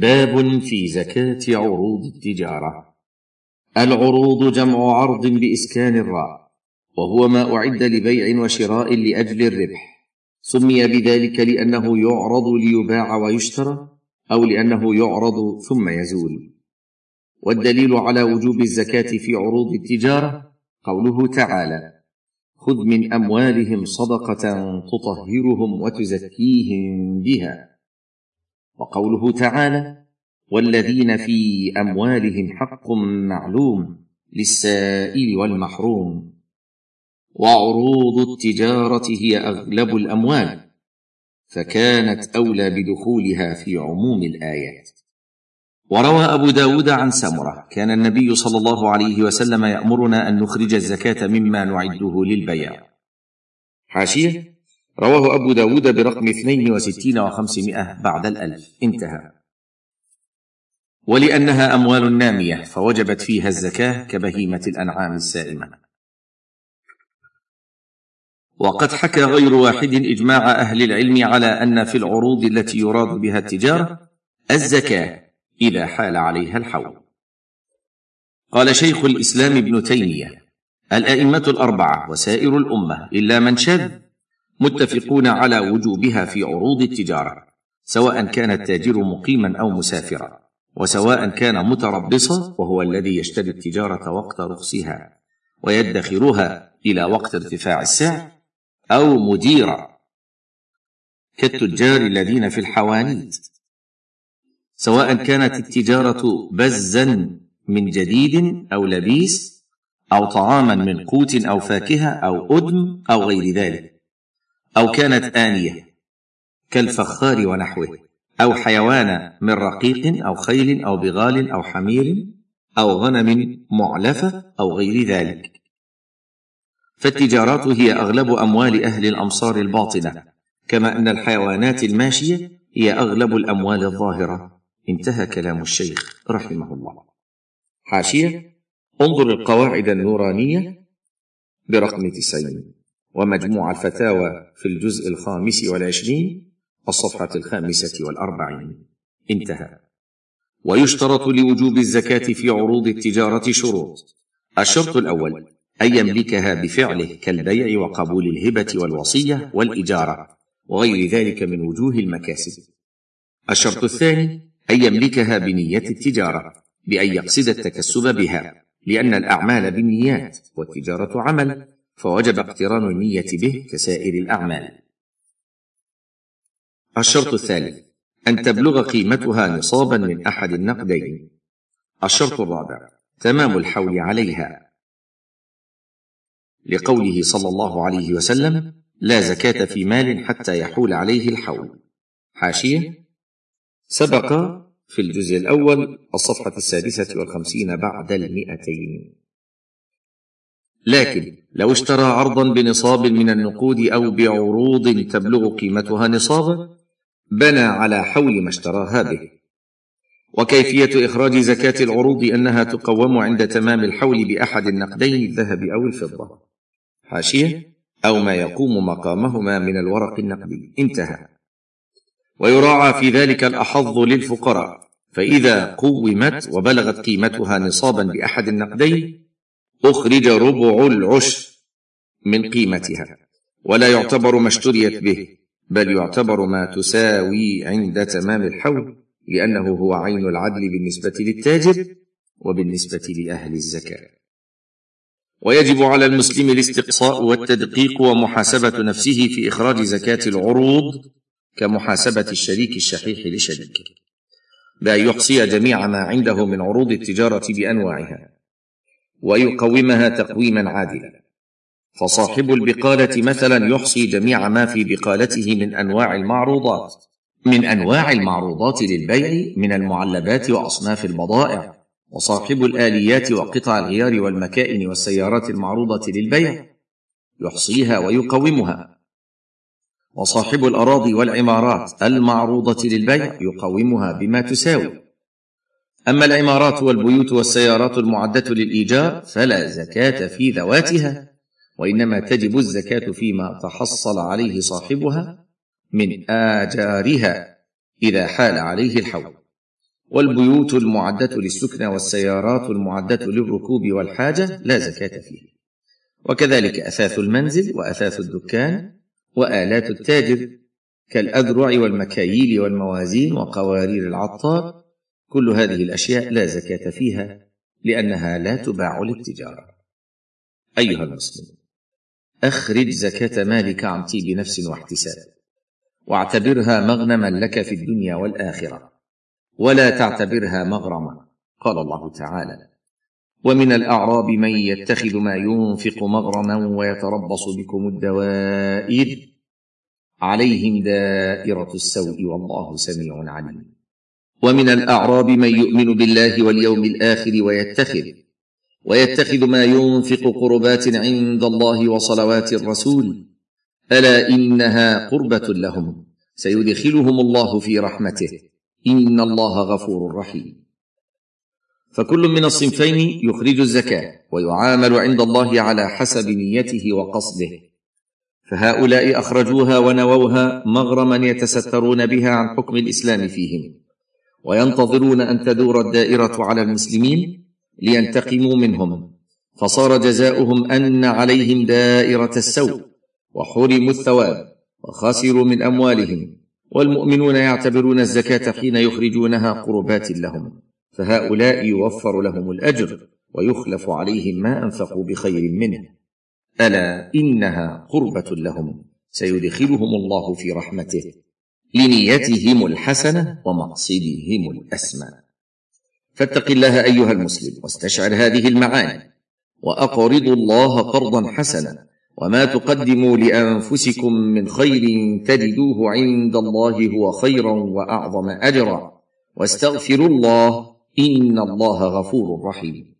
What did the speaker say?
باب في زكاة عروض التجارة. العروض جمع عرض بإسكان الراء وهو ما أعد لبيع وشراء لأجل الربح. سمي بذلك لأنه يعرض ليباع ويشترى أو لأنه يعرض ثم يزول. والدليل على وجوب الزكاة في عروض التجارة قوله تعالى خذ من أموالهم صدقة تطهرهم وتزكيهم بها. وقوله تعالى والذين في أموالهم حق معلوم للسائل والمحروم. وعروض التجارة هي أغلب الأموال فكانت أولى بدخولها في عموم الآيات. وروى أبو داود عن سمرة كان النبي صلى الله عليه وسلم يأمرنا أن نخرج الزكاة مما نعده للبيع. حاشية رواه أبو داود برقم 62 وخمسمائة بعد الألف. انتهى. ولأنها أموال نامية فوجبت فيها الزكاة كبهيمة الأنعام السائمة. وقد حكى غير واحد إجماع أهل العلم على أن في العروض التي يراد بها التجارة الزكاة إذا حال عليها الحول. قال شيخ الإسلام ابن تيمية الأئمة الأربعة وسائر الأمة إلا من شذ متفقون على وجوبها في عروض التجارة سواء كان التاجر مقيما أو مسافرا وسواء كان متربصا وهو الذي يشتري التجارة وقت رخصها ويدخرها إلى وقت ارتفاع السعر أو مديرا كالتجار الذين في الحوانيت سواء كانت التجارة بزا من جديد أو لبيس أو طعاما من قوت أو فاكهة أو أدم أو غير ذلك. أو كانت آنية كالفخار ونحوه أو حيوان من رقيق أو خيل أو بغال أو حمير أو غنم معلفه أو غير ذلك. فالتجارات هي أغلب أموال أهل الأمصار الباطنة كما أن الحيوانات الماشية هي أغلب الأموال الظاهرة. انتهى كلام الشيخ رحمه الله. حاشية انظر القواعد النورانية برقم تسعين. ومجموع الفتاوى في الجزء الخامس والعشرين الصفحة الخامسة والأربعين. انتهى. ويشترط لوجوب الزكاة في عروض التجارة شروط. الشرط الأول أن يملكها بفعله كالبيع وقبول الهبة والوصية والإجارة وغير ذلك من وجوه المكاسب. الشرط الثاني أن يملكها بنية التجارة بأن يقصد التكسب بها لأن الأعمال بالنيات والتجارة عمل. فوجب اقتران النية به كسائر الأعمال. الشرط الثالث أن تبلغ قيمتها نصابا من أحد النقدين. الشرط الرابع تمام الحول عليها. لقوله صلى الله عليه وسلم: لا زكاة في مال حتى يحول عليه الحول. حاشية: سبق في الجزء الأول الصفحة السادسة والخمسين بعد المئتين. لكن لو اشترى عرضا بنصاب من النقود أو بعروض تبلغ قيمتها نصابا بنى على حول ما اشتراها به وكيفية إخراج زكاة العروض أنها تقوم عند تمام الحول بأحد النقدين الذهب أو الفضة. حاشية؟ أو ما يقوم مقامهما من الورق النقدي. انتهى. ويراعى في ذلك الأحظ للفقراء. فإذا قومت وبلغت قيمتها نصابا بأحد النقدين أخرج ربع العشر من قيمتها. ولا يعتبر ما اشتريت به بل يعتبر ما تساوي عند تمام الحول لأنه هو عين العدل بالنسبة للتاجر وبالنسبة لأهل الزكاة. ويجب على المسلم الاستقصاء والتدقيق ومحاسبة نفسه في إخراج زكاة العروض كمحاسبة الشريك الشحيح لشريكه. بأن يحصي جميع ما عنده من عروض التجارة بأنواعها. ويقومها تقويما عادلا. فصاحب البقالة مثلا يحصي جميع ما في بقالته من أنواع المعروضات من أنواع المعروضات للبيع من المعلبات وأصناف البضائع وصاحب الآليات وقطع الغيار والمكائن والسيارات المعروضة للبيع يحصيها ويقومها. وصاحب الأراضي والعمارات المعروضة للبيع يقومها بما تساوي. أما العمارات والبيوت والسيارات المعدة للإيجار فلا زكاة في ذواتها وإنما تجب الزكاة فيما تحصل عليه صاحبها من آجارها إذا حال عليه الحول. والبيوت المعدة للسكنى والسيارات المعدة للركوب والحاجة لا زكاة فيها. وكذلك أثاث المنزل وأثاث الدكان وآلات التاجر كالأذرع والمكاييل والموازين وقوارير العطار كل هذه الأشياء لا زكاة فيها لأنها لا تباع للتجارة. أيها المسلم أخرج زكاة مالك عن طيب نفس واحتساب واعتبرها مغنما لك في الدنيا والآخرة ولا تعتبرها مغرما قال الله تعالى ومن الأعراب من يتخذ ما ينفق مغرما ويتربص بكم الدوائر عليهم دائرة السوء والله سميع عليم. ومن الأعراب من يؤمن بالله واليوم الآخر ويتخذ ويتخذ ما ينفق قربات عند الله وصلوات الرسول. ألا إنها قربة لهم؟ سيدخلهم الله في رحمته. إن الله غفور رحيم. فكل من الصنفين يخرج الزكاة ويعامل عند الله على حسب نيته وقصده. فهؤلاء أخرجوها ونووها مغرما يتسترون بها عن حكم الإسلام فيهم. وينتظرون أن تدور الدائرة على المسلمين لينتقموا منهم. فصار جزاؤهم أن عليهم دائرة السوء وحرموا الثواب وخسروا من أموالهم. والمؤمنون يعتبرون الزكاة حين يخرجونها قربات لهم. فهؤلاء يوفر لهم الأجر ويخلف عليهم ما أنفقوا بخير منه. ألا إنها قربة لهم. سيدخلهم الله في رحمته. لنيتهم الحسنة ومقصدهم الأسمى. فاتق الله أيها المسلم واستشعر هذه المعاني وأقرضوا الله قرضا حسنا وما تقدموا لأنفسكم من خير تجدوه عند الله هو خيرا وأعظم أجرا. واستغفروا الله إن الله غفور رحيم.